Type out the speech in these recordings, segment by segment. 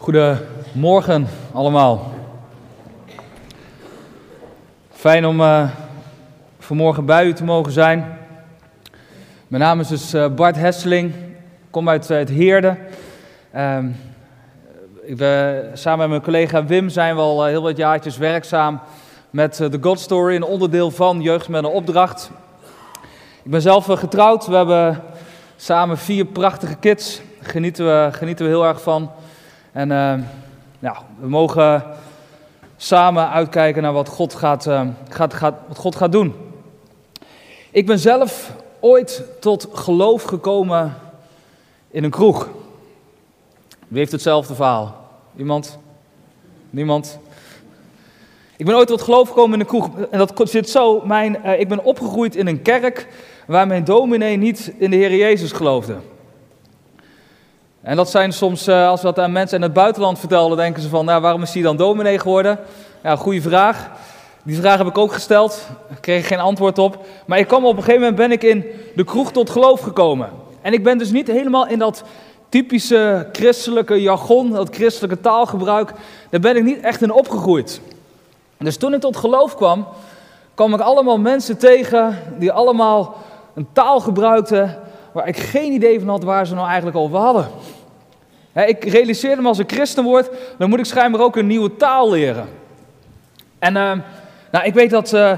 Goedemorgen allemaal. Fijn om uh, vanmorgen bij u te mogen zijn. Mijn naam is dus uh, Bart Hesseling, kom uit het Heerde. Uh, ik, samen met mijn collega Wim zijn we al heel wat jaartjes werkzaam met de God Story, een onderdeel van Jeugd met een opdracht. Ik ben zelf getrouwd, we hebben samen vier prachtige kids, genieten we, genieten we heel erg van. En nou, we mogen samen uitkijken naar wat God gaat, uh, gaat, gaat, wat God gaat doen. Ik ben zelf ooit tot geloof gekomen in een kroeg. Wie heeft hetzelfde verhaal? Iemand? Niemand? Ik ben ooit tot geloof gekomen in een kroeg. En dat zit zo. Mijn, uh, ik ben opgegroeid in een kerk waar mijn dominee niet in de Heer Jezus geloofde. En dat zijn soms, uh, als we dat aan mensen in het buitenland vertelden, denken ze van, nou, waarom is hij dan dominee geworden? Ja, goede vraag. Die vraag heb ik ook gesteld, ik kreeg geen antwoord op. Maar ik kwam op een gegeven moment ben ik in de kroeg tot geloof gekomen. En ik ben dus niet helemaal in dat typische christelijke jargon, dat christelijke taalgebruik, daar ben ik niet echt in opgegroeid. Dus toen ik tot geloof kwam, kwam ik allemaal mensen tegen die allemaal een taal gebruikten waar ik geen idee van had waar ze nou eigenlijk over hadden. ik realiseerde me als ik christen word, dan moet ik schijnbaar ook een nieuwe taal leren. En uh, nou, ik weet dat, uh,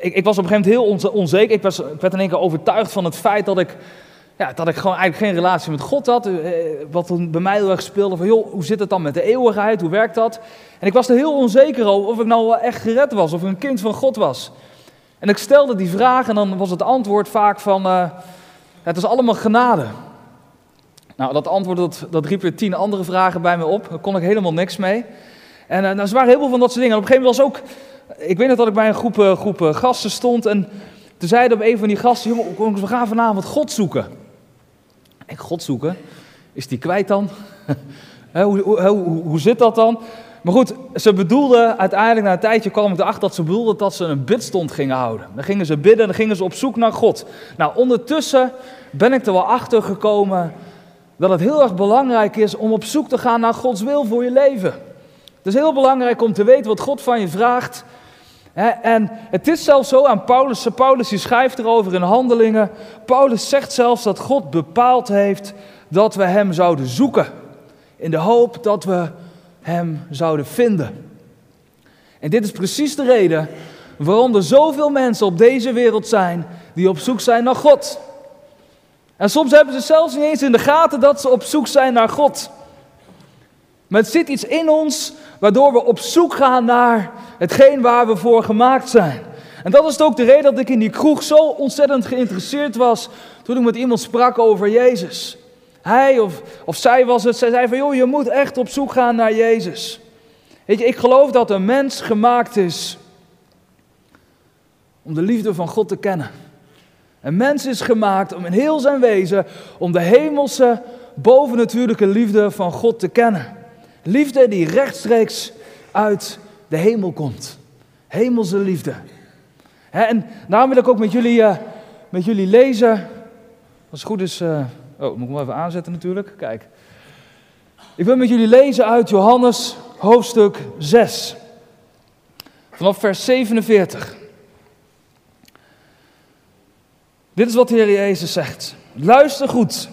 ik, ik, was op een gegeven moment heel onzeker. Ik, was, ik werd in één keer overtuigd van het feit dat ik, ja, dat ik gewoon eigenlijk geen relatie met God had. Uh, wat bij mij heel erg speelde van, joh, hoe zit het dan met de eeuwigheid? Hoe werkt dat? En ik was er heel onzeker over of ik nou echt gered was, of ik een kind van God was. En ik stelde die vraag en dan was het antwoord vaak van, uh, het is allemaal genade. Nou, dat antwoord dat, dat riep weer tien andere vragen bij me op. Daar kon ik helemaal niks mee. En uh, nou, er waren heel veel van dat soort dingen. En op een gegeven moment was ook... Ik weet nog dat ik bij een groep, uh, groep uh, gasten stond. En toen zeiden op een van die gasten... Jongen, we gaan vanavond God zoeken. Ik, God zoeken? Is die kwijt dan? hoe, hoe, hoe, hoe zit dat dan? Maar goed, ze bedoelden uiteindelijk na een tijdje kwam ik erachter dat ze bedoelden dat ze een bidstond gingen houden. Dan gingen ze bidden en dan gingen ze op zoek naar God. Nou, ondertussen ben ik er wel achter gekomen dat het heel erg belangrijk is om op zoek te gaan naar Gods wil voor je leven. Het is heel belangrijk om te weten wat God van je vraagt. En het is zelfs zo aan Paulus, Paulus die schrijft erover in Handelingen. Paulus zegt zelfs dat God bepaald heeft dat we hem zouden zoeken. In de hoop dat we hem zouden vinden. En dit is precies de reden waarom er zoveel mensen op deze wereld zijn die op zoek zijn naar God. En soms hebben ze zelfs niet eens in de gaten dat ze op zoek zijn naar God. Maar het zit iets in ons waardoor we op zoek gaan naar hetgeen waar we voor gemaakt zijn. En dat is ook de reden dat ik in die kroeg zo ontzettend geïnteresseerd was toen ik met iemand sprak over Jezus. Hij of, of zij was het, zij zei van joh, je moet echt op zoek gaan naar Jezus. Weet je, ik geloof dat een mens gemaakt is om de liefde van God te kennen. Een mens is gemaakt om in heel zijn wezen om de hemelse, bovennatuurlijke liefde van God te kennen. Liefde die rechtstreeks uit de hemel komt. Hemelse liefde. En daarom wil ik ook met jullie, uh, met jullie lezen. Als het goed is, uh, Oh, moet ik hem even aanzetten natuurlijk. Kijk. Ik wil met jullie lezen uit Johannes hoofdstuk 6. Vanaf vers 47. Dit is wat de Heer Jezus zegt. Luister goed.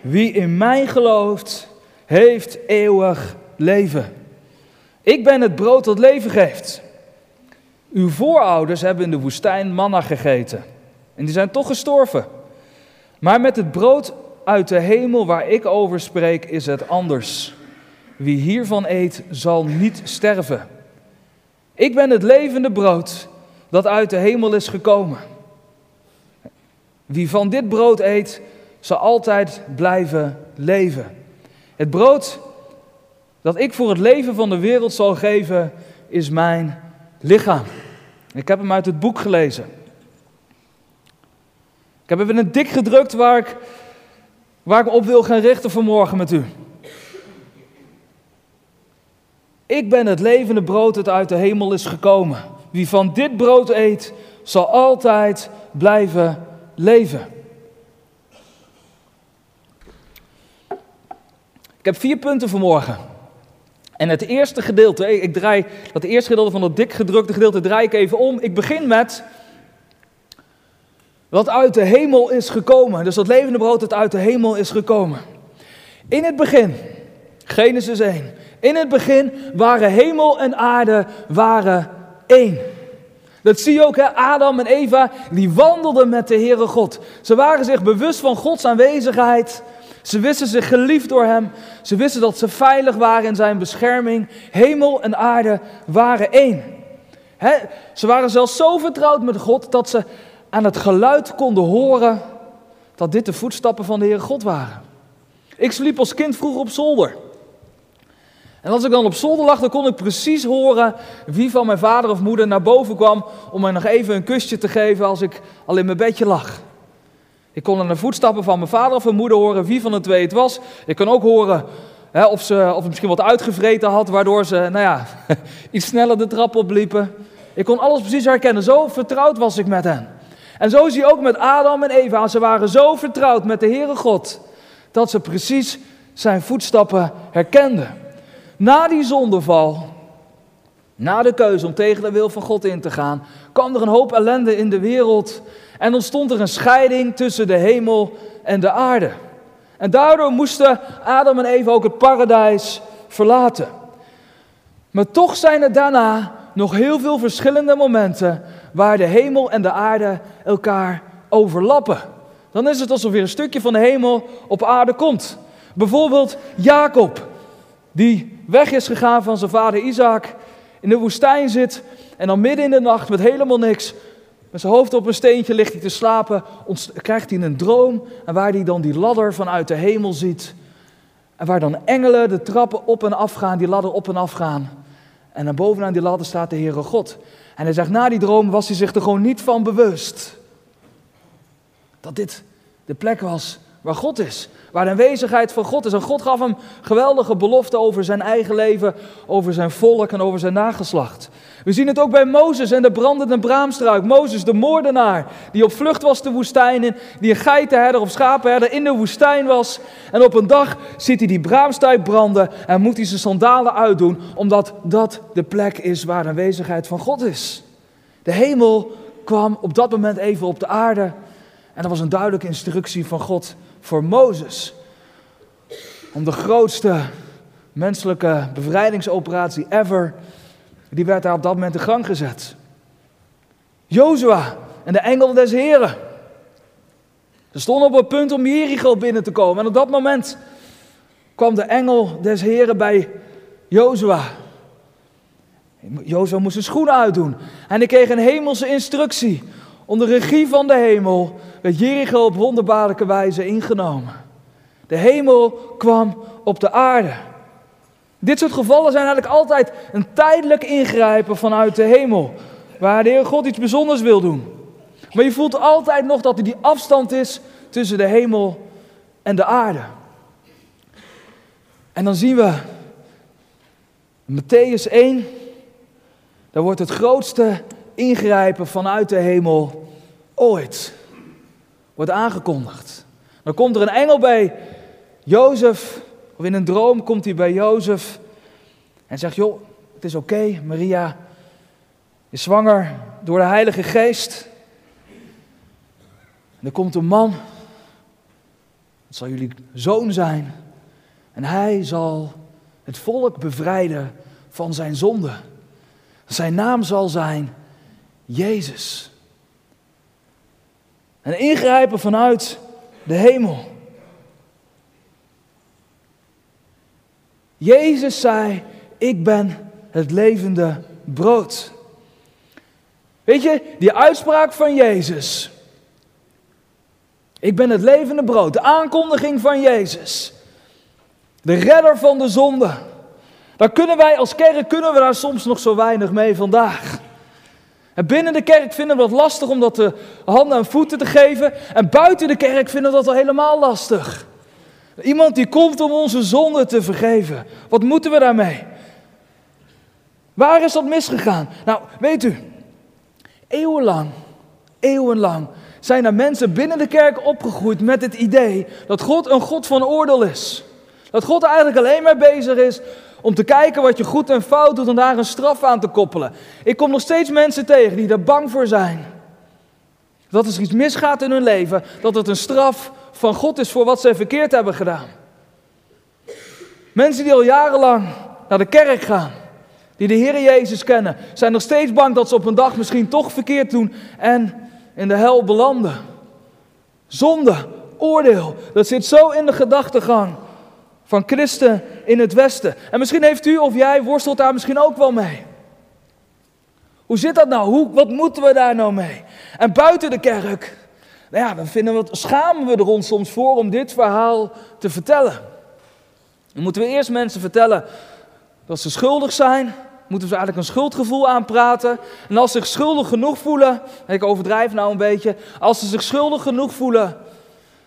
Wie in mij gelooft, heeft eeuwig leven. Ik ben het brood dat leven geeft. Uw voorouders hebben in de woestijn manna gegeten. En die zijn toch gestorven. Maar met het brood uit de hemel waar ik over spreek is het anders. Wie hiervan eet zal niet sterven. Ik ben het levende brood dat uit de hemel is gekomen. Wie van dit brood eet, zal altijd blijven leven. Het brood dat ik voor het leven van de wereld zal geven, is mijn lichaam. Ik heb hem uit het boek gelezen. Ik heb even een dik gedrukt waar ik, waar ik me op wil gaan richten vanmorgen met u. Ik ben het levende brood dat uit de hemel is gekomen. Wie van dit brood eet, zal altijd blijven leven. Ik heb vier punten vanmorgen. En het eerste gedeelte, ik draai dat eerste gedeelte van dat dik gedrukte gedeelte draai ik even om. Ik begin met wat uit de hemel is gekomen. Dus dat levende brood dat uit de hemel is gekomen. In het begin, Genesis 1. In het begin waren hemel en aarde waren één. Dat zie je ook, hè? Adam en Eva, die wandelden met de Heere God. Ze waren zich bewust van Gods aanwezigheid. Ze wisten zich geliefd door Hem. Ze wisten dat ze veilig waren in Zijn bescherming. Hemel en aarde waren één. Ze waren zelfs zo vertrouwd met God dat ze aan het geluid konden horen dat dit de voetstappen van de Heere God waren. Ik sliep als kind vroeger op zolder. En als ik dan op zolder lag, dan kon ik precies horen wie van mijn vader of moeder naar boven kwam om mij nog even een kusje te geven als ik al in mijn bedje lag. Ik kon aan de voetstappen van mijn vader of mijn moeder horen wie van de twee het was. Ik kon ook horen hè, of, ze, of misschien wat uitgevreten had, waardoor ze nou ja, iets sneller de trap opliepen. Ik kon alles precies herkennen. Zo vertrouwd was ik met hen. En zo zie je ook met Adam en Eva. Ze waren zo vertrouwd met de Heere God dat ze precies zijn voetstappen herkenden. Na die zondeval, na de keuze om tegen de wil van God in te gaan, kwam er een hoop ellende in de wereld en ontstond er een scheiding tussen de hemel en de aarde. En daardoor moesten Adam en Eva ook het paradijs verlaten. Maar toch zijn er daarna nog heel veel verschillende momenten waar de hemel en de aarde elkaar overlappen. Dan is het alsof weer een stukje van de hemel op aarde komt. Bijvoorbeeld Jacob, die weg is gegaan van zijn vader Isaac, in de woestijn zit en dan midden in de nacht met helemaal niks, met zijn hoofd op een steentje ligt hij te slapen, krijgt hij een droom en waar hij dan die ladder vanuit de hemel ziet. En waar dan engelen de trappen op en af gaan, die ladder op en af gaan. En dan bovenaan die ladder staat de Heere God. En hij zegt, na die droom was hij zich er gewoon niet van bewust. Dat dit de plek was waar God is. Waar de aanwezigheid van God is. En God gaf hem geweldige beloften over zijn eigen leven, over zijn volk en over zijn nageslacht. We zien het ook bij Mozes en de brandende braamstruik. Mozes, de moordenaar, die op vlucht was de woestijn in, die een geitenherder of schapenherder in de woestijn was. En op een dag ziet hij die braamstruik branden en moet hij zijn sandalen uitdoen, omdat dat de plek is waar de aanwezigheid van God is. De hemel kwam op dat moment even op de aarde en dat was een duidelijke instructie van God voor Mozes. Om de grootste menselijke bevrijdingsoperatie ever, die werd daar op dat moment in gang gezet. Jozua en de engel des Heren. Ze stonden op het punt om Jericho binnen te komen. En op dat moment kwam de engel des Heren bij Jozua. Jozua moest zijn schoenen uitdoen. En hij kreeg een hemelse instructie. Onder regie van de hemel werd Jericho op wonderbaarlijke wijze ingenomen. De hemel kwam op de aarde. Dit soort gevallen zijn eigenlijk altijd een tijdelijk ingrijpen vanuit de hemel, waar de Heer God iets bijzonders wil doen. Maar je voelt altijd nog dat er die afstand is tussen de hemel en de aarde. En dan zien we Matthäus 1, daar wordt het grootste ingrijpen vanuit de hemel ooit wordt aangekondigd. Dan komt er een engel bij Jozef, of in een droom komt hij bij Jozef en zegt, joh, het is oké, Maria is zwanger door de Heilige Geest. En er komt een man, het zal jullie zoon zijn, en hij zal het volk bevrijden van zijn zonde. Zijn naam zal zijn Jezus. Een ingrijpen vanuit de hemel. Jezus zei, ik ben het levende brood. Weet je, die uitspraak van Jezus. Ik ben het levende brood. De aankondiging van Jezus. De redder van de zonde. Daar kunnen wij als kerk kunnen we daar soms nog zo weinig mee vandaag. En binnen de kerk vinden we het lastig om dat de handen en voeten te geven. En buiten de kerk vinden we dat al helemaal lastig. Iemand die komt om onze zonde te vergeven. Wat moeten we daarmee? Waar is dat misgegaan? Nou, weet u, eeuwenlang, eeuwenlang zijn er mensen binnen de kerk opgegroeid met het idee dat God een God van oordeel is. Dat God eigenlijk alleen maar bezig is Om te kijken wat je goed en fout doet en daar een straf aan te koppelen. Ik kom nog steeds mensen tegen die er bang voor zijn. Dat als er iets misgaat in hun leven, dat het een straf van God is voor wat ze verkeerd hebben gedaan. Mensen die al jarenlang naar de kerk gaan, die de Heer Jezus kennen, zijn nog steeds bang dat ze op een dag misschien toch verkeerd doen en in de hel belanden. Zonde, oordeel, dat zit zo in de gedachtegang van christen in het Westen. En misschien heeft u of jij worstelt daar misschien ook wel mee. Hoe zit dat nou? Hoe, wat moeten we daar nou mee? En buiten de kerk, nou ja, dan vinden we het, schamen we er ons soms voor om dit verhaal te vertellen. Dan moeten we eerst mensen vertellen dat ze schuldig zijn. Moeten ze eigenlijk een schuldgevoel aanpraten. En als ze zich schuldig genoeg voelen, ik overdrijf nou een beetje. Als ze zich schuldig genoeg voelen,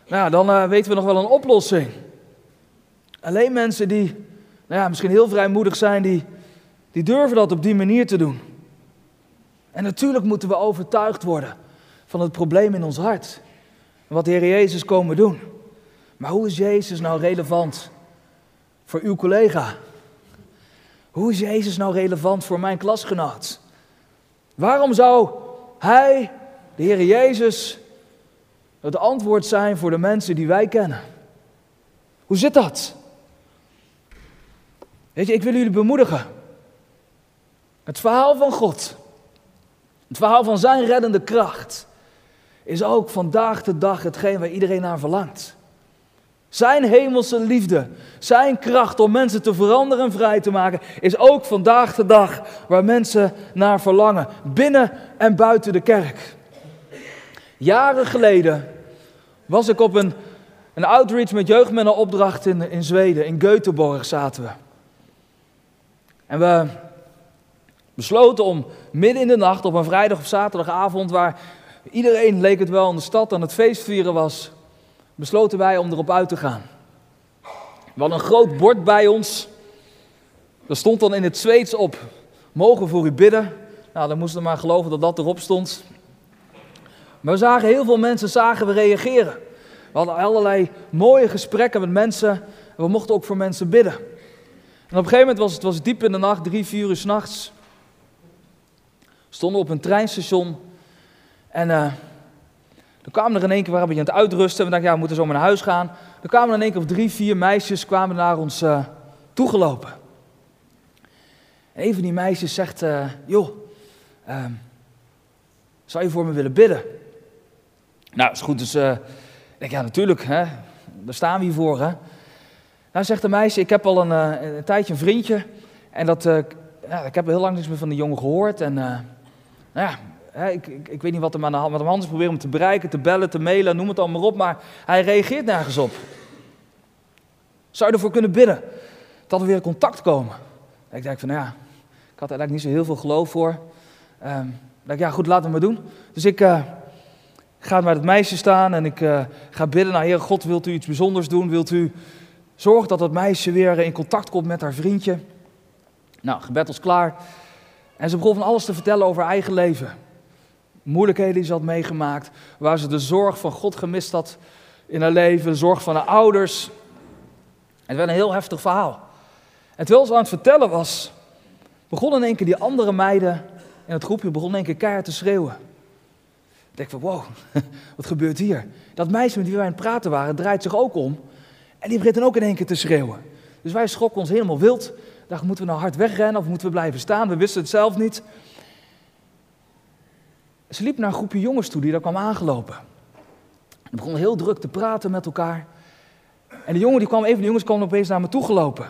nou, dan uh, weten we nog wel een oplossing. Alleen mensen die nou ja, misschien heel vrijmoedig zijn, die, die durven dat op die manier te doen. En natuurlijk moeten we overtuigd worden van het probleem in ons hart. Wat de Heer Jezus komen doen. Maar hoe is Jezus nou relevant voor uw collega? Hoe is Jezus nou relevant voor mijn klasgenoot? Waarom zou Hij, de Heer Jezus, het antwoord zijn voor de mensen die wij kennen? Hoe zit dat? Weet je, ik wil jullie bemoedigen. Het verhaal van God, het verhaal van Zijn reddende kracht, is ook vandaag de dag hetgeen waar iedereen naar verlangt. Zijn hemelse liefde, zijn kracht om mensen te veranderen en vrij te maken, is ook vandaag de dag waar mensen naar verlangen, binnen en buiten de kerk. Jaren geleden was ik op een, een outreach met jeugdmannenopdracht in, in Zweden, in Göteborg zaten we. En we besloten om midden in de nacht op een vrijdag of zaterdagavond, waar iedereen leek het wel in de stad aan het feestvieren was, besloten wij om erop uit te gaan. We hadden een groot bord bij ons. Er stond dan in het Zweeds op: Mogen voor u bidden. Nou, dan moesten we maar geloven dat dat erop stond. Maar we zagen heel veel mensen zagen we reageren. We hadden allerlei mooie gesprekken met mensen. En we mochten ook voor mensen bidden. En op een gegeven moment was het was diep in de nacht, drie, vier uur s'nachts. Stonden op een treinstation. En uh, dan kwamen er in één keer, waren we aan het uitrusten. We dachten, ja, we moeten zo naar huis gaan. Dan kwamen er in één keer of drie, vier meisjes kwamen naar ons uh, toegelopen. En een van die meisjes zegt, uh, joh, uh, zou je voor me willen bidden? Nou, is goed, dus ik denk, ja, natuurlijk, hè, daar staan we hier voor, hè. Nou, zegt de meisje, ik heb al een, een tijdje een vriendje. En dat, ja, ik heb heel lang niks meer van die jongen gehoord. En nou ja, ik, ik, ik, weet niet wat hem aan de hand, wat hem om te bereiken, te bellen, te mailen, noem het allemaal op, maar hij reageert nergens op. Zou je ervoor kunnen bidden dat er weer contact komen? ik denk van, nou ja, ik had er eigenlijk niet zo heel veel geloof voor. Um, dacht, ja goed, laten we maar doen. Dus ik uh, ga bij het meisje staan en ik uh, ga bidden, nou Heer God, wilt u iets bijzonders doen? Wilt u zorgen dat dat meisje weer in contact komt met haar vriendje? Nou, gebed was klaar. En ze begon van alles te vertellen over haar eigen leven moeilijkheden die ze had meegemaakt, waar ze de zorg van God gemist had in haar leven, de zorg van haar ouders. Het werd een heel heftig verhaal. En terwijl ze aan het vertellen was, begonnen in één keer die andere meiden in het groepje begonnen in één keer keihard te schreeuwen. Ik denk van, wow, wat gebeurt hier? Dat meisje met wie wij aan het praten waren, draait zich ook om. En die begint dan ook in één keer te schreeuwen. Dus wij schrokken ons helemaal wild. Dachten, moeten we nou hard wegrennen of moeten we blijven staan? We wisten het zelf niet. Ze liep naar een groepje jongens toe die daar kwam aangelopen. Ze begonnen heel druk te praten met elkaar. En de jongen die kwam, even de jongens kwam opeens naar me toe gelopen.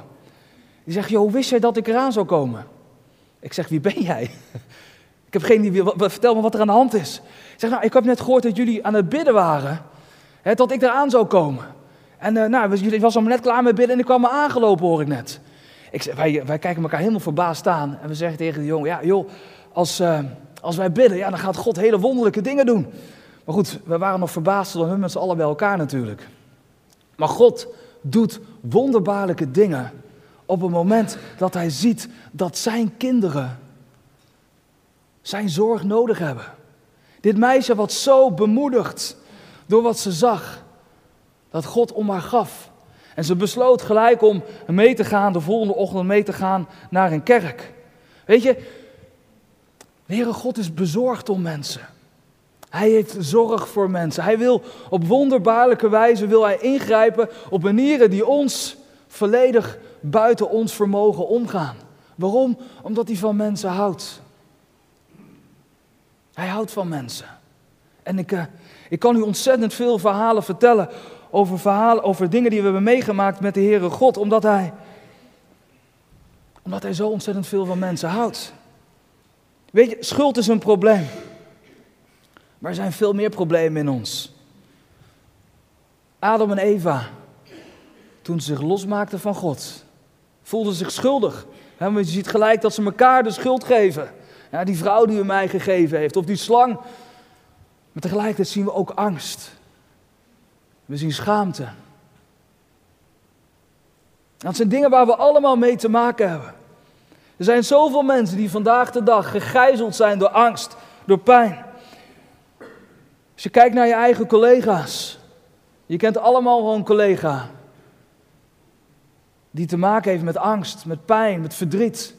Die zegt, joh, wist jij dat ik eraan zou komen? Ik zeg, wie ben jij? ik heb geen idee, vertel me wat er aan de hand is. Ik zeg, nou, ik heb net gehoord dat jullie aan het bidden waren. Hè, dat ik eraan zou komen. En uh, nou, jullie was al net klaar met bidden en ik kwam me aangelopen, hoor ik net. Ik wij, wij kijken elkaar helemaal verbaasd aan. En we zeggen tegen de jongen, ja joh, als... Uh, als wij bidden, ja, dan gaat God hele wonderlijke dingen doen. Maar goed, we waren nog verbaasd door hun met z'n allen bij elkaar natuurlijk. Maar God doet wonderbaarlijke dingen op het moment dat hij ziet dat zijn kinderen zijn zorg nodig hebben. Dit meisje wat zo bemoedigd door wat ze zag, dat God om haar gaf. En ze besloot gelijk om mee te gaan, de volgende ochtend mee te gaan naar een kerk. Weet je, de Heere God is bezorgd om mensen. Hij heeft zorg voor mensen. Hij wil op wonderbaarlijke wijze wil hij ingrijpen op manieren die ons volledig buiten ons vermogen omgaan. Waarom? Omdat hij van mensen houdt. Hij houdt van mensen. En ik, uh, ik kan u ontzettend veel verhalen vertellen over, verhalen, over dingen die we hebben meegemaakt met de Heere God, omdat hij, omdat hij zo ontzettend veel van mensen houdt. Weet je, schuld is een probleem. Maar er zijn veel meer problemen in ons. Adam en Eva, toen ze zich losmaakten van God, voelden zich schuldig. je ziet gelijk dat ze elkaar de schuld geven. Ja, die vrouw die u mij gegeven heeft, of die slang. Maar tegelijkertijd zien we ook angst. We zien schaamte. Dat zijn dingen waar we allemaal mee te maken hebben. Er zijn zoveel mensen die vandaag de dag gegijzeld zijn door angst, door pijn. Als je kijkt naar je eigen collega's, je kent allemaal wel een collega die te maken heeft met angst, met pijn, met verdriet.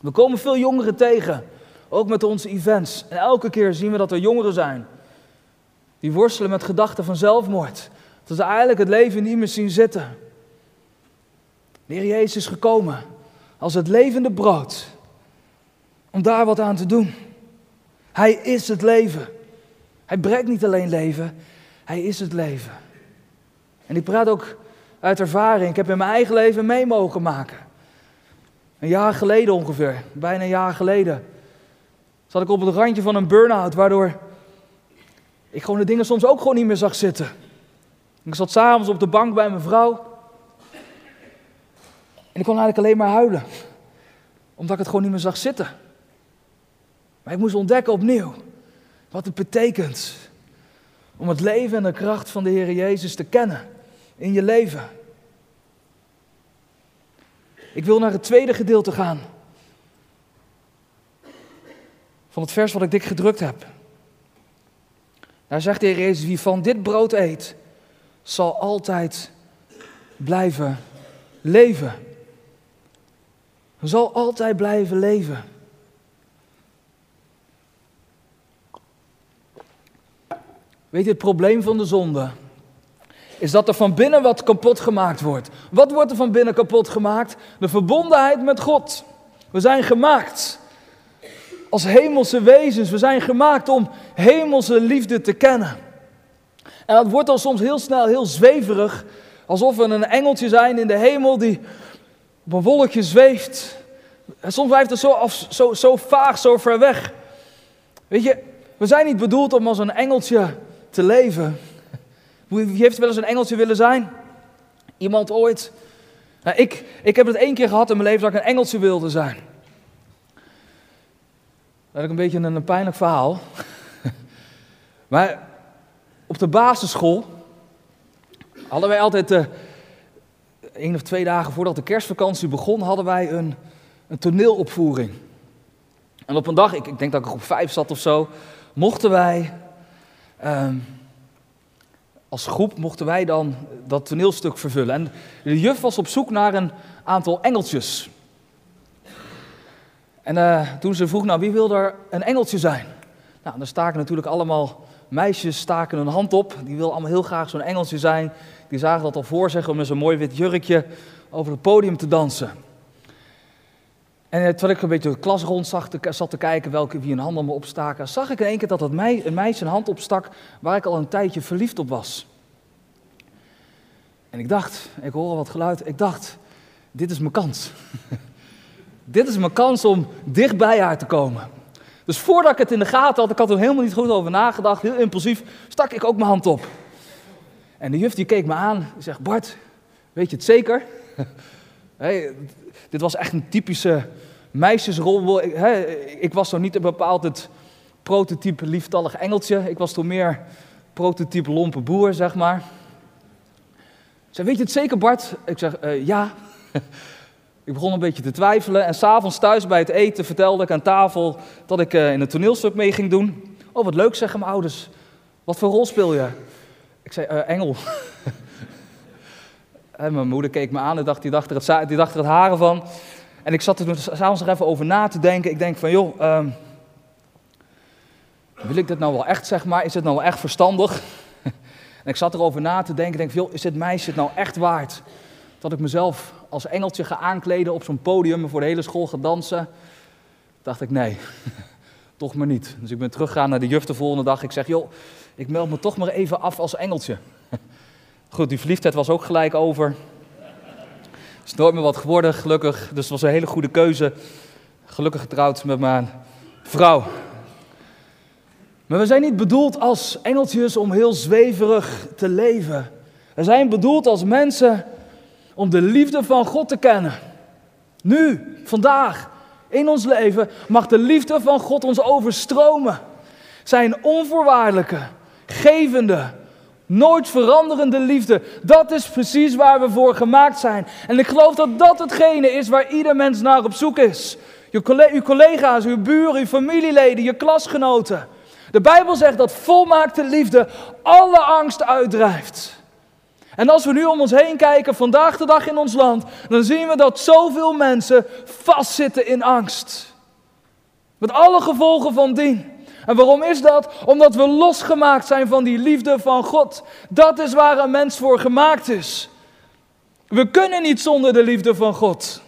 We komen veel jongeren tegen, ook met onze events. En elke keer zien we dat er jongeren zijn die worstelen met gedachten van zelfmoord. Dat ze eigenlijk het leven niet meer zien zitten. De Heer Jezus is gekomen als het levende brood om daar wat aan te doen. Hij is het leven. Hij brengt niet alleen leven, hij is het leven. En ik praat ook uit ervaring. Ik heb in mijn eigen leven mee mogen maken. Een jaar geleden ongeveer, bijna een jaar geleden, zat ik op het randje van een burn-out, waardoor ik gewoon de dingen soms ook gewoon niet meer zag zitten. Ik zat s'avonds op de bank bij mijn vrouw. En ik kon eigenlijk alleen maar huilen. Omdat ik het gewoon niet meer zag zitten. Maar ik moest ontdekken opnieuw wat het betekent om het leven en de kracht van de Heer Jezus te kennen in je leven. Ik wil naar het tweede gedeelte gaan van het vers wat ik dik gedrukt heb. Daar zegt de Heer Jezus, wie van dit brood eet, zal altijd blijven leven. Zal altijd blijven leven. Weet je, het probleem van de zonde is dat er van binnen wat kapot gemaakt wordt. Wat wordt er van binnen kapot gemaakt? De verbondenheid met God. We zijn gemaakt als hemelse wezens. We zijn gemaakt om hemelse liefde te kennen. En dat wordt dan soms heel snel heel zweverig, alsof we een engeltje zijn in de hemel die op een wolkje zweeft. En soms blijft het zo, af, zo, zo vaag, zo ver weg. Weet je, we zijn niet bedoeld om als een engeltje te leven. Wie heeft wel eens een engeltje willen zijn? Iemand ooit? Nou, ik, ik heb het één keer gehad in mijn leven dat ik een engeltje wilde zijn. Dat is een beetje een, een pijnlijk verhaal. maar op de basisschool hadden wij altijd, uh, één of twee dagen voordat de kerstvakantie begon, hadden wij een, een toneelopvoering. En op een dag, ik, ik denk dat ik op vijf zat of zo, mochten wij, ehm, als groep, mochten wij dan dat toneelstuk vervullen. En de juf was op zoek naar een aantal engeltjes. En uh, toen ze vroeg, nou wie wil er een engeltje zijn? Nou, dan staken natuurlijk allemaal meisjes staken hun hand op. Die wilden allemaal heel graag zo'n engeltje zijn. Die zagen dat al voor zich om met zo'n mooi wit jurkje over het podium te dansen. En terwijl ik een beetje de klas rond zag, zat te kijken welke, wie een hand allemaal opstaken, zag ik in één keer dat mei, een meisje een hand opstak waar ik al een tijdje verliefd op was. En ik dacht, ik hoorde wat geluid, ik dacht, dit is mijn kans. dit is mijn kans om dicht bij haar te komen. Dus voordat ik het in de gaten had, ik had er helemaal niet goed over nagedacht, heel impulsief, stak ik ook mijn hand op. En de juf die keek me aan en zegt, Bart, weet je het zeker? hey, dit was echt een typische meisjesrol. Ik was zo niet bepaald het prototype lieftallig engeltje. Ik was toen meer prototype lompe boer, zeg maar. Ze weet je het zeker, Bart? Ik zeg, uh, ja. Ik begon een beetje te twijfelen en s'avonds thuis bij het eten vertelde ik aan tafel dat ik uh, in een toneelstuk mee ging doen. Oh, wat leuk, zeggen mijn ouders. Wat voor rol speel je? Ik zei, uh, engel. En mijn moeder keek me aan en dacht, die, dacht er het, die dacht er het haren van. En ik zat er s'avonds nog even over na te denken. Ik denk van, joh, um, wil ik dit nou wel echt, zeg maar? Is het nou wel echt verstandig? en ik zat erover na te denken. Ik denk joh, is dit meisje het nou echt waard? Dat ik mezelf als engeltje ga aankleden op zo'n podium en voor de hele school ga dansen? dacht ik, nee, toch maar niet. Dus ik ben teruggegaan naar de juf de volgende dag. Ik zeg, joh, ik meld me toch maar even af als engeltje. Goed, die verliefdheid was ook gelijk over. Is nooit meer wat geworden, gelukkig. Dus het was een hele goede keuze. Gelukkig getrouwd met mijn vrouw. Maar we zijn niet bedoeld als engeltjes om heel zweverig te leven. We zijn bedoeld als mensen om de liefde van God te kennen. Nu, vandaag, in ons leven mag de liefde van God ons overstromen. Zijn onvoorwaardelijke, gevende, nooit veranderende liefde. Dat is precies waar we voor gemaakt zijn. En ik geloof dat dat hetgene is waar ieder mens naar op zoek is. uw collega's, uw buren, uw familieleden, je klasgenoten. De Bijbel zegt dat volmaakte liefde alle angst uitdrijft. En als we nu om ons heen kijken, vandaag de dag in ons land, dan zien we dat zoveel mensen vastzitten in angst. Met alle gevolgen van dien. En waarom is dat? Omdat we losgemaakt zijn van die liefde van God. Dat is waar een mens voor gemaakt is. We kunnen niet zonder de liefde van God.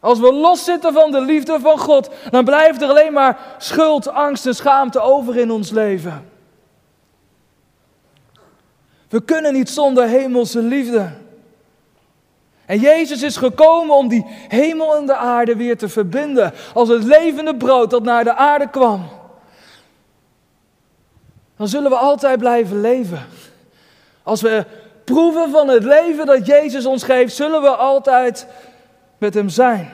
Als we loszitten van de liefde van God, dan blijft er alleen maar schuld, angst en schaamte over in ons leven. We kunnen niet zonder hemelse liefde. En Jezus is gekomen om die hemel en de aarde weer te verbinden. Als het levende brood dat naar de aarde kwam. Dan zullen we altijd blijven leven. Als we proeven van het leven dat Jezus ons geeft, zullen we altijd met Hem zijn.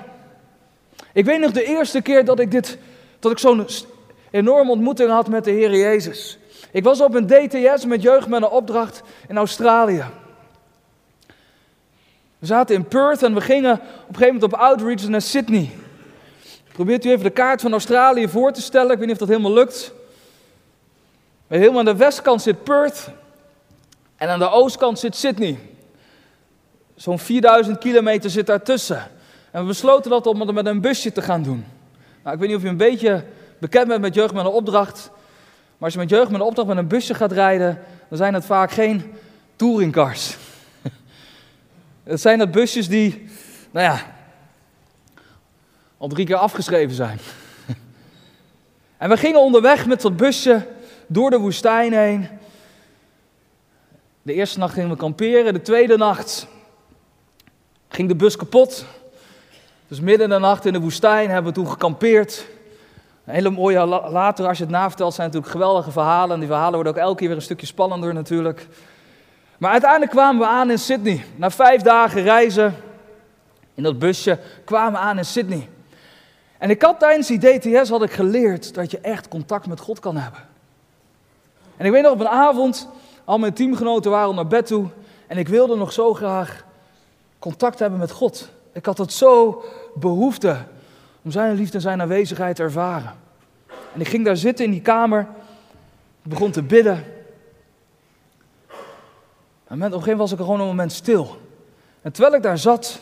Ik weet nog de eerste keer dat ik, dit, dat ik zo'n enorme ontmoeting had met de Heer Jezus. Ik was op een DTS met jeugd met een opdracht in Australië. We zaten in Perth en we gingen op een gegeven moment op outreach naar Sydney. Probeert u even de kaart van Australië voor te stellen. Ik weet niet of dat helemaal lukt. helemaal aan de westkant zit Perth en aan de oostkant zit Sydney. Zo'n 4000 kilometer zit daartussen. En we besloten dat om het met een busje te gaan doen. Nou, ik weet niet of je een beetje bekend bent met jeugd met een opdracht. Maar als je met jeugd met een opdracht met een busje gaat rijden, dan zijn het vaak geen touringcars. Het zijn dat busjes die, nou ja, al drie keer afgeschreven zijn. En we gingen onderweg met dat busje door de woestijn heen. De eerste nacht gingen we kamperen, de tweede nacht ging de bus kapot. Dus midden in de nacht in de woestijn hebben we toen gekampeerd. Een hele mooie, later als je het navertelt, zijn natuurlijk geweldige verhalen. En die verhalen worden ook elke keer weer een stukje spannender natuurlijk. Maar uiteindelijk kwamen we aan in Sydney. Na vijf dagen reizen in dat busje kwamen we aan in Sydney. En ik had tijdens die DTS had ik geleerd dat je echt contact met God kan hebben. En ik weet nog op een avond, al mijn teamgenoten waren naar bed toe. En ik wilde nog zo graag contact hebben met God. Ik had het zo behoefte om zijn liefde en zijn aanwezigheid te ervaren. En ik ging daar zitten in die kamer. Begon te bidden. En op een gegeven moment was ik gewoon een moment stil. En terwijl ik daar zat,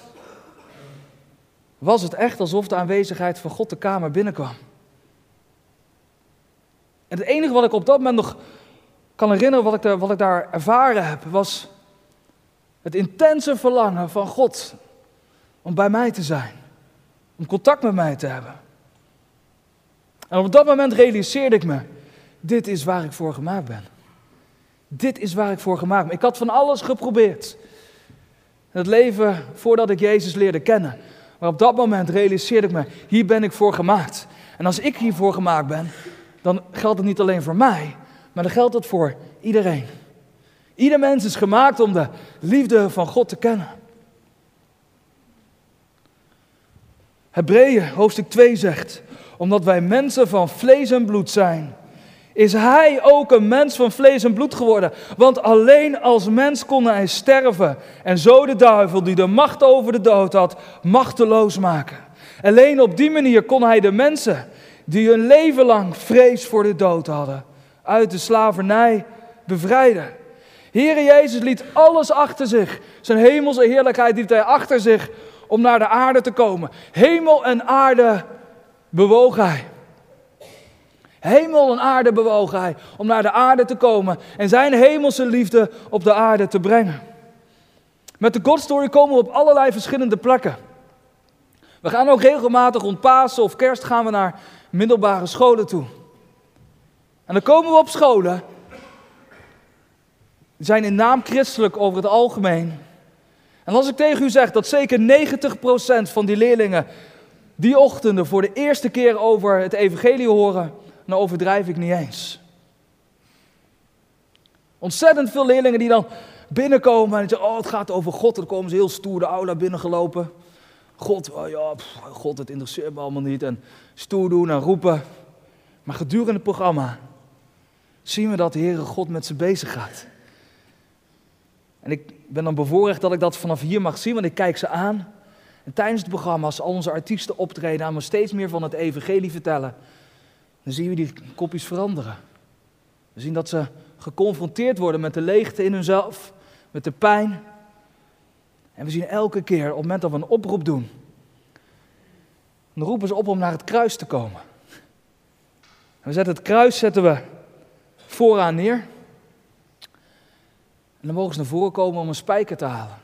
was het echt alsof de aanwezigheid van God de kamer binnenkwam. En het enige wat ik op dat moment nog kan herinneren, wat ik, daar, wat ik daar ervaren heb, was het intense verlangen van God om bij mij te zijn, om contact met mij te hebben. En op dat moment realiseerde ik me, dit is waar ik voor gemaakt ben. Dit is waar ik voor gemaakt ben. Ik had van alles geprobeerd. Het leven voordat ik Jezus leerde kennen. Maar op dat moment realiseerde ik me, hier ben ik voor gemaakt. En als ik hiervoor gemaakt ben, dan geldt het niet alleen voor mij, maar dan geldt het voor iedereen. Ieder mens is gemaakt om de liefde van God te kennen. Hebreeën hoofdstuk 2 zegt, omdat wij mensen van vlees en bloed zijn, is hij ook een mens van vlees en bloed geworden. Want alleen als mens kon hij sterven en zo de duivel die de macht over de dood had, machteloos maken. Alleen op die manier kon hij de mensen die hun leven lang vrees voor de dood hadden, uit de slavernij bevrijden. Heere Jezus liet alles achter zich. Zijn hemelse heerlijkheid liet hij achter zich om naar de aarde te komen. Hemel en aarde bewoog hij. Hemel en aarde bewoog hij om naar de aarde te komen en zijn hemelse liefde op de aarde te brengen. Met de God Story komen we op allerlei verschillende plekken. We gaan ook regelmatig rond Pasen of Kerst gaan we naar middelbare scholen toe. En dan komen we op scholen. Die zijn in naam christelijk over het algemeen. En als ik tegen u zeg dat zeker 90% van die leerlingen die ochtenden voor de eerste keer over het evangelie horen, dan overdrijf ik niet eens. Ontzettend veel leerlingen die dan binnenkomen en zeggen, oh het gaat over God. Dan komen ze heel stoer de aula binnengelopen. God, oh ja, God, het interesseert me allemaal niet. En stoer doen en roepen. Maar gedurende het programma zien we dat de Heere God met ze bezig gaat. En ik ben dan bevoorrecht dat ik dat vanaf hier mag zien, want ik kijk ze aan. En tijdens het programma, als al onze artiesten optreden en we steeds meer van het evangelie vertellen, dan zien we die kopjes veranderen. We zien dat ze geconfronteerd worden met de leegte in hunzelf, met de pijn. En we zien elke keer, op het moment dat we een oproep doen, dan roepen ze op om naar het kruis te komen. En we zetten het kruis zetten we vooraan neer. En dan mogen ze naar voren komen om een spijker te halen.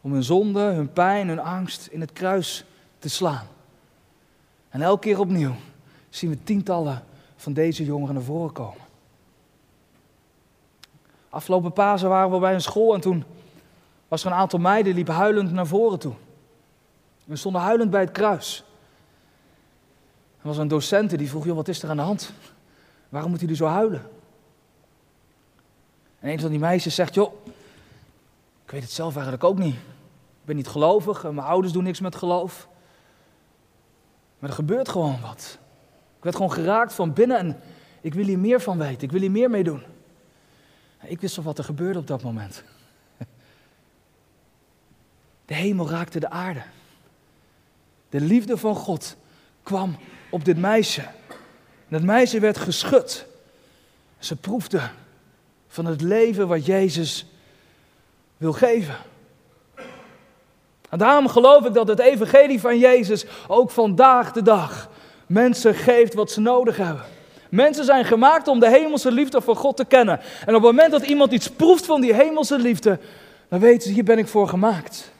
Om hun zonde, hun pijn, hun angst in het kruis te slaan. En elke keer opnieuw zien we tientallen van deze jongeren naar voren komen. Afgelopen Pasen waren we bij een school en toen was er een aantal meiden die huilend naar voren toe. We stonden huilend bij het kruis. Er was een docent die vroeg, joh, wat is er aan de hand? Waarom moet jullie zo huilen? En een van die meisjes zegt, joh, ik weet het zelf eigenlijk ook niet. Ik ben niet gelovig, mijn ouders doen niks met geloof. Maar er gebeurt gewoon wat. Ik werd gewoon geraakt van binnen en ik wil hier meer van weten. Ik wil hier meer mee doen. Ik wist al wat er gebeurde op dat moment. De hemel raakte de aarde. De liefde van God kwam op dit meisje. Dat meisje werd geschud. Ze proefde van het leven wat Jezus wil geven. En daarom geloof ik dat het evangelie van Jezus ook vandaag de dag mensen geeft wat ze nodig hebben. Mensen zijn gemaakt om de hemelse liefde van God te kennen. En op het moment dat iemand iets proeft van die hemelse liefde, dan weten ze, hier ben ik voor gemaakt.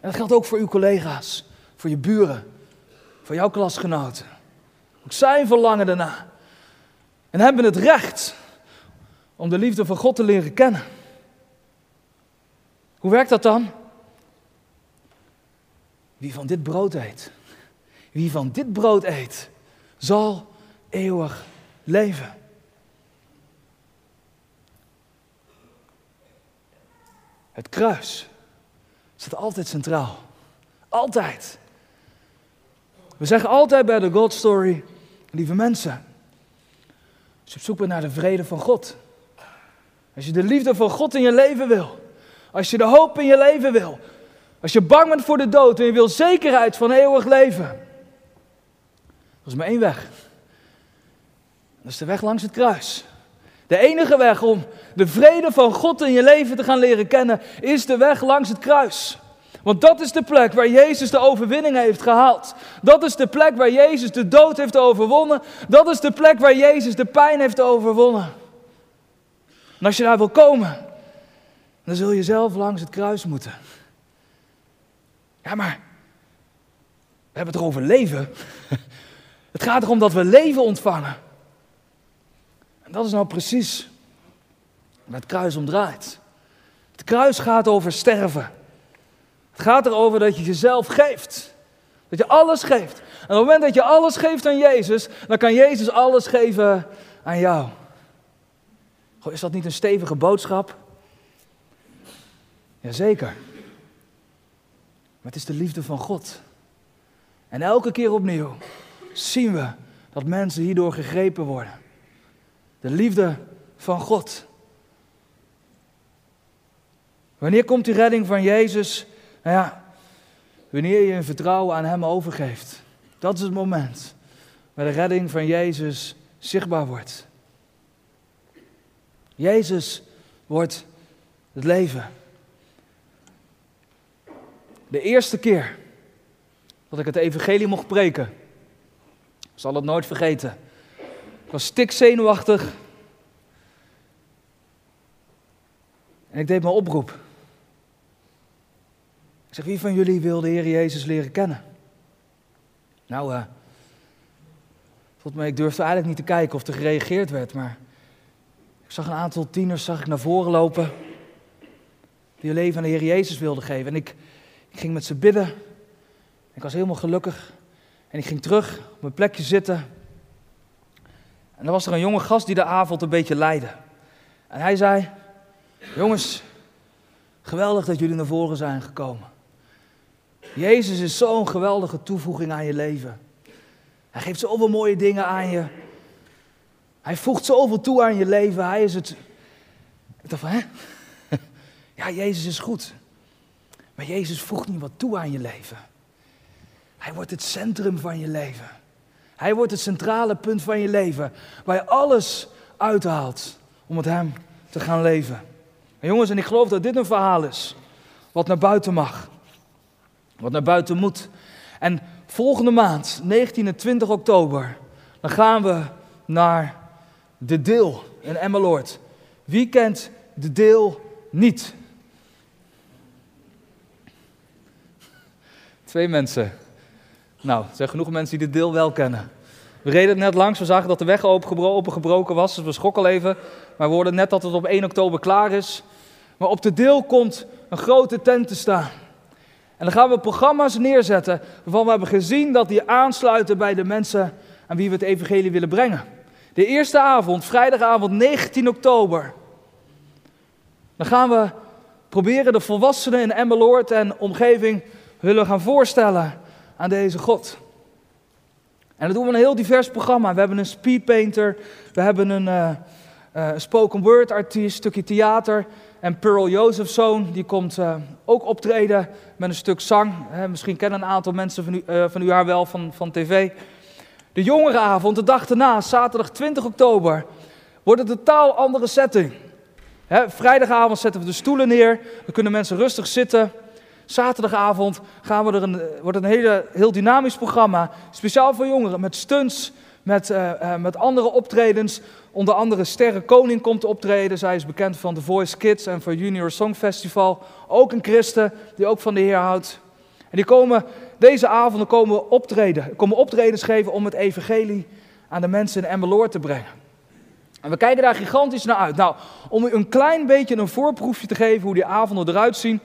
En dat geldt ook voor uw collega's, voor je buren, voor jouw klasgenoten. Ook zij verlangen daarna. En hebben het recht om de liefde van God te leren kennen. Hoe werkt dat dan? Wie van dit brood eet, wie van dit brood eet, zal eeuwig leven. Het kruis staat altijd centraal. Altijd. We zeggen altijd bij de God Story, lieve mensen, als je op zoek bent naar de vrede van God, als je de liefde van God in je leven wil, als je de hoop in je leven wil, als je bang bent voor de dood en je wil zekerheid van eeuwig leven, er is maar één weg. Dat is de weg langs het kruis. De enige weg om de vrede van God in je leven te gaan leren kennen, is de weg langs het kruis. Want dat is de plek waar Jezus de overwinning heeft gehaald. Dat is de plek waar Jezus de dood heeft overwonnen. Dat is de plek waar Jezus de pijn heeft overwonnen. En als je daar wil komen, dan zul je zelf langs het kruis moeten. Ja, maar we hebben het erover leven. Het gaat erom dat we leven ontvangen. En dat is nou precies waar het kruis om draait. Het kruis gaat over sterven. Het gaat erover dat je jezelf geeft. Dat je alles geeft. En op het moment dat je alles geeft aan Jezus, dan kan Jezus alles geven aan jou. Goh, is dat niet een stevige boodschap? Jazeker. Maar het is de liefde van God. En elke keer opnieuw zien we dat mensen hierdoor gegrepen worden. De liefde van God. Wanneer komt die redding van Jezus? Nou ja, wanneer je een vertrouwen aan Hem overgeeft. Dat is het moment waar de redding van Jezus zichtbaar wordt. Jezus wordt het leven. De eerste keer dat ik het evangelie mocht preken, zal het nooit vergeten. Ik was stikzenuwachtig. En ik deed mijn oproep. Ik zeg, wie van jullie wil de Heer Jezus leren kennen? Nou, uh, volgens mij, ik durfde eigenlijk niet te kijken of er gereageerd werd, maar ik zag een aantal tieners zag ik naar voren lopen die hun leven aan de Heer Jezus wilden geven. En ik, ik ging met ze bidden. Ik was helemaal gelukkig. En ik ging terug op mijn plekje zitten. En dan was er een jonge gast die de avond een beetje leidde. En hij zei: Jongens, geweldig dat jullie naar voren zijn gekomen. Jezus is zo'n geweldige toevoeging aan je leven. Hij geeft zoveel mooie dingen aan je. Hij voegt zoveel toe aan je leven. Hij is het. Ik dacht van, hè? Ja, Jezus is goed. Maar Jezus voegt niet wat toe aan je leven. Hij wordt het centrum van je leven. Hij wordt het centrale punt van je leven. Waar je alles uithaalt om met Hem te gaan leven. En jongens, en ik geloof dat dit een verhaal is. Wat naar buiten mag. Wat naar buiten moet. En volgende maand, 19 en 20 oktober, dan gaan we naar de deel in Emmeloord. Wie kent de deel niet? Twee mensen. Nou, er zijn genoeg mensen die de deel wel kennen. We reden net langs, we zagen dat de weg opengebroken was, dus we schrokken even. Maar we hoorden net dat het op 1 oktober klaar is. Maar op de deel komt een grote tent te staan. En dan gaan we programma's neerzetten waarvan we hebben gezien dat die aansluiten bij de mensen aan wie we het evangelie willen brengen. De eerste avond, vrijdagavond 19 oktober. Dan gaan we proberen de volwassenen in Emmeloord en omgeving willen gaan voorstellen aan deze God. En dat doen we een heel divers programma. We hebben een speedpainter, we hebben een uh, uh, spoken word artiest, stukje theater. En Pearl Josephson, die komt uh, ook optreden met een stuk zang. misschien kennen een aantal mensen van u, van u haar wel van, van tv. De jongerenavond, de dag daarna, zaterdag 20 oktober, wordt een totaal andere setting. vrijdagavond zetten we de stoelen neer, dan kunnen mensen rustig zitten. Zaterdagavond gaan we er een, wordt een hele, heel dynamisch programma, speciaal voor jongeren, met stunts, met, uh, uh, met andere optredens. Onder andere Sterre Koning komt optreden. Zij is bekend van The Voice Kids en voor Junior Song Festival. Ook een christen die ook van de Heer houdt. En die komen deze avonden komen optreden, komen optredens geven om het evangelie aan de mensen in Emmeloord te brengen. En we kijken daar gigantisch naar uit. Nou, om u een klein beetje een voorproefje te geven hoe die avonden eruit zien,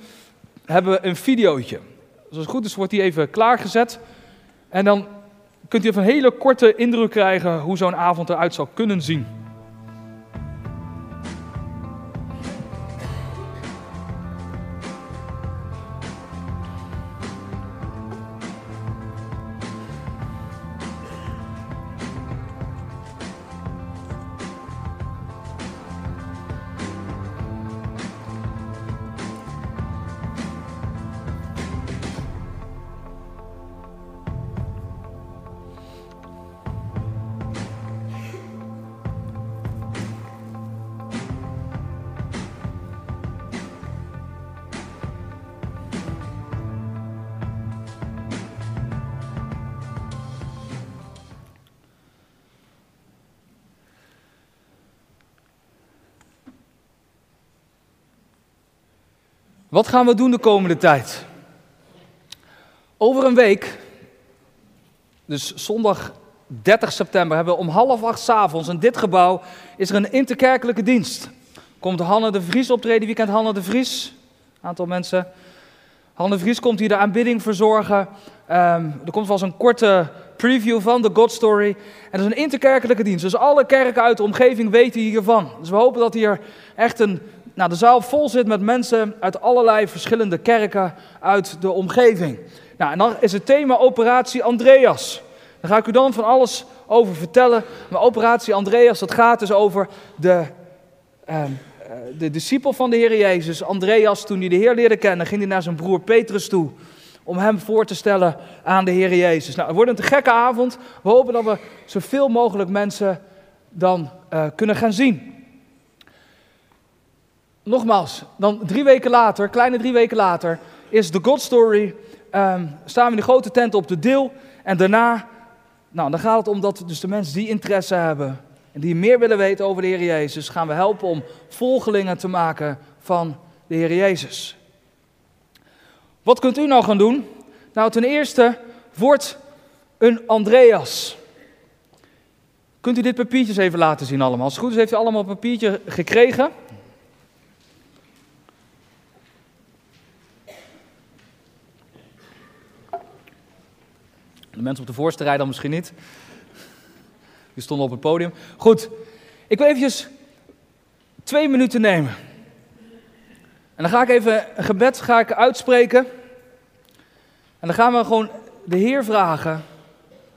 hebben we een videootje. Dus als het goed is, wordt die even klaargezet. En dan kunt u even een hele korte indruk krijgen hoe zo'n avond eruit zou kunnen zien. Wat gaan we doen de komende tijd? Over een week, dus zondag 30 september, hebben we om half acht s avonds in dit gebouw is er een interkerkelijke dienst. Komt Hanne de Vries optreden. Wie kent Hanne de Vries? Aantal mensen. Hanne de Vries komt hier de aanbidding verzorgen. Um, er komt wel eens een korte preview van de God Story. En dat is een interkerkelijke dienst. Dus alle kerken uit de omgeving weten hiervan. Dus we hopen dat hier echt een nou, de zaal vol zit met mensen uit allerlei verschillende kerken uit de omgeving. Nou, en dan is het thema Operatie Andreas. Daar ga ik u dan van alles over vertellen. Maar Operatie Andreas, dat gaat dus over de, uh, de discipel van de Heer Jezus. Andreas, toen hij de Heer leerde kennen, ging hij naar zijn broer Petrus toe. Om hem voor te stellen aan de Heer Jezus. Nou, het wordt een te gekke avond. We hopen dat we zoveel mogelijk mensen dan uh, kunnen gaan zien. Nogmaals, dan drie weken later, kleine drie weken later, is de God Story. ehm, staan we in de grote tent op de deel. En daarna, nou, dan gaat het om dat dus de mensen die interesse hebben en die meer willen weten over de Heer Jezus, gaan we helpen om volgelingen te maken van de Heer Jezus. Wat kunt u nou gaan doen? Nou, ten eerste, word een Andreas. Kunt u dit papiertjes even laten zien allemaal? Als het goed is, heeft u allemaal een papiertje gekregen. De mensen op de voorste rij dan misschien niet. Die stonden op het podium. Goed, ik wil eventjes twee minuten nemen. En dan ga ik even een gebed ga ik uitspreken. En dan gaan we gewoon de Heer vragen.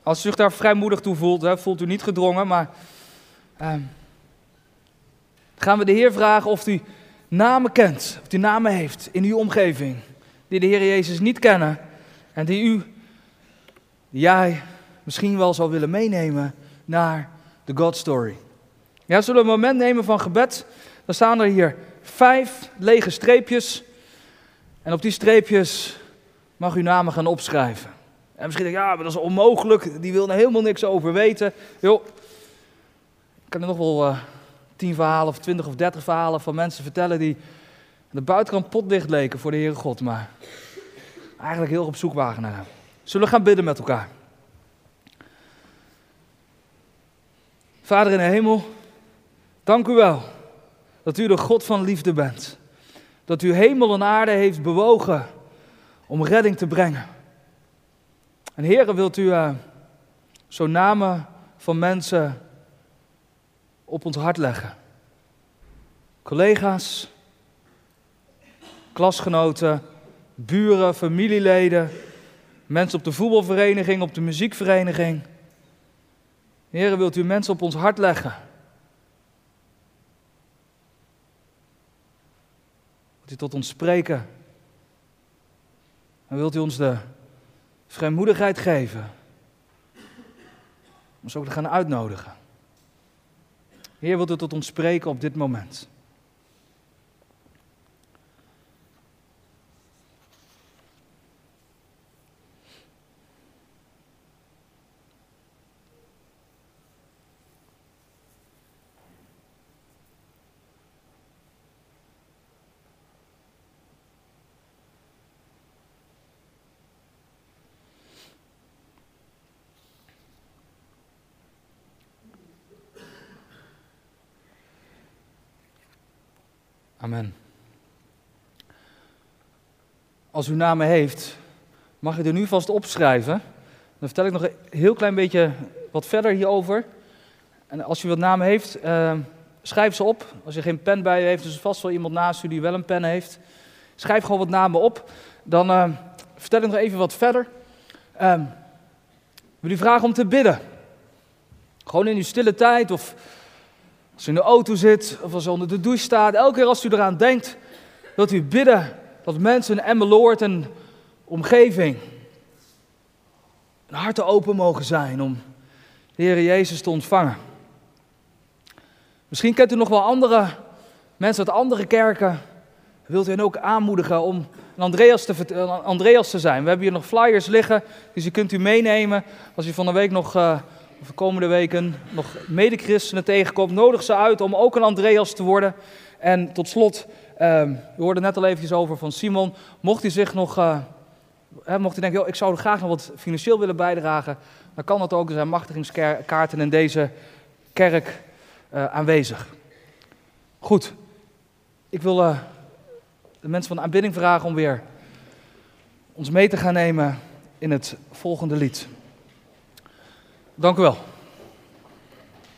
Als u zich daar vrijmoedig toe voelt, hè, voelt u niet gedrongen, maar. ehm, gaan we de Heer vragen of u namen kent, of u namen heeft in uw omgeving. Die de Heer Jezus niet kennen. En die u, die jij misschien wel zou willen meenemen naar de God Story. Ja, zullen we een moment nemen van gebed? Dan staan er hier vijf lege streepjes. En op die streepjes mag u namen gaan opschrijven. En misschien denk je, ja, maar dat is onmogelijk. Die wil er helemaal niks over weten. Joh, ik kan er nog wel eh, tien verhalen of twintig of dertig verhalen van mensen vertellen die de buitenkant potdicht leken voor de Heere God. Maar eigenlijk heel op zoek waren naar hem. Zullen we gaan bidden met elkaar? Vader in de hemel, dank u wel dat u de God van liefde bent. Dat u hemel en aarde heeft bewogen om redding te brengen. En heren, wilt u uh, zo namen van mensen op ons hart leggen? Collega's, klasgenoten, buren, familieleden, mensen op de voetbalvereniging, op de muziekvereniging. Heren, wilt u mensen op ons hart leggen? Wilt u tot ons spreken? En wilt u ons de vrijmoedigheid geven? Om ons ook te gaan uitnodigen. Heer, wilt u tot ons spreken op dit moment? Als u namen heeft, mag u er nu vast opschrijven. Dan vertel ik nog een heel klein beetje wat verder hierover. En als u wat namen heeft, uh, schrijf ze op. Als je geen pen bij je heeft, is vast wel iemand naast u die wel een pen heeft. Schrijf gewoon wat namen op. Dan uh, vertel ik nog even wat verder. Uh, wil u vragen om te bidden. Gewoon in uw stille tijd of als u in de auto zit of als u onder de douche staat, elke keer als u eraan denkt, wilt u bidden dat mensen in Emmeloord en omgeving hun harten open mogen zijn om de Heer Jezus te ontvangen. Misschien kent u nog wel andere mensen uit andere kerken. Wilt u hen ook aanmoedigen om een Andreas te, Andreas te zijn? We hebben hier nog flyers liggen, dus die kunt u meenemen. Als u van de week nog... Uh, of de komende weken nog medechristenen tegenkomt, nodig ze uit om ook een Andreas te worden. En tot slot, uh, we hoorden net al eventjes over van Simon, mocht hij zich nog, uh, hè, mocht hij denken, ik zou er graag nog wat financieel willen bijdragen, dan kan dat ook, er zijn machtigingskaarten in deze kerk uh, aanwezig. Goed, ik wil uh, de mensen van de aanbidding vragen om weer ons mee te gaan nemen in het volgende lied. Dank u wel.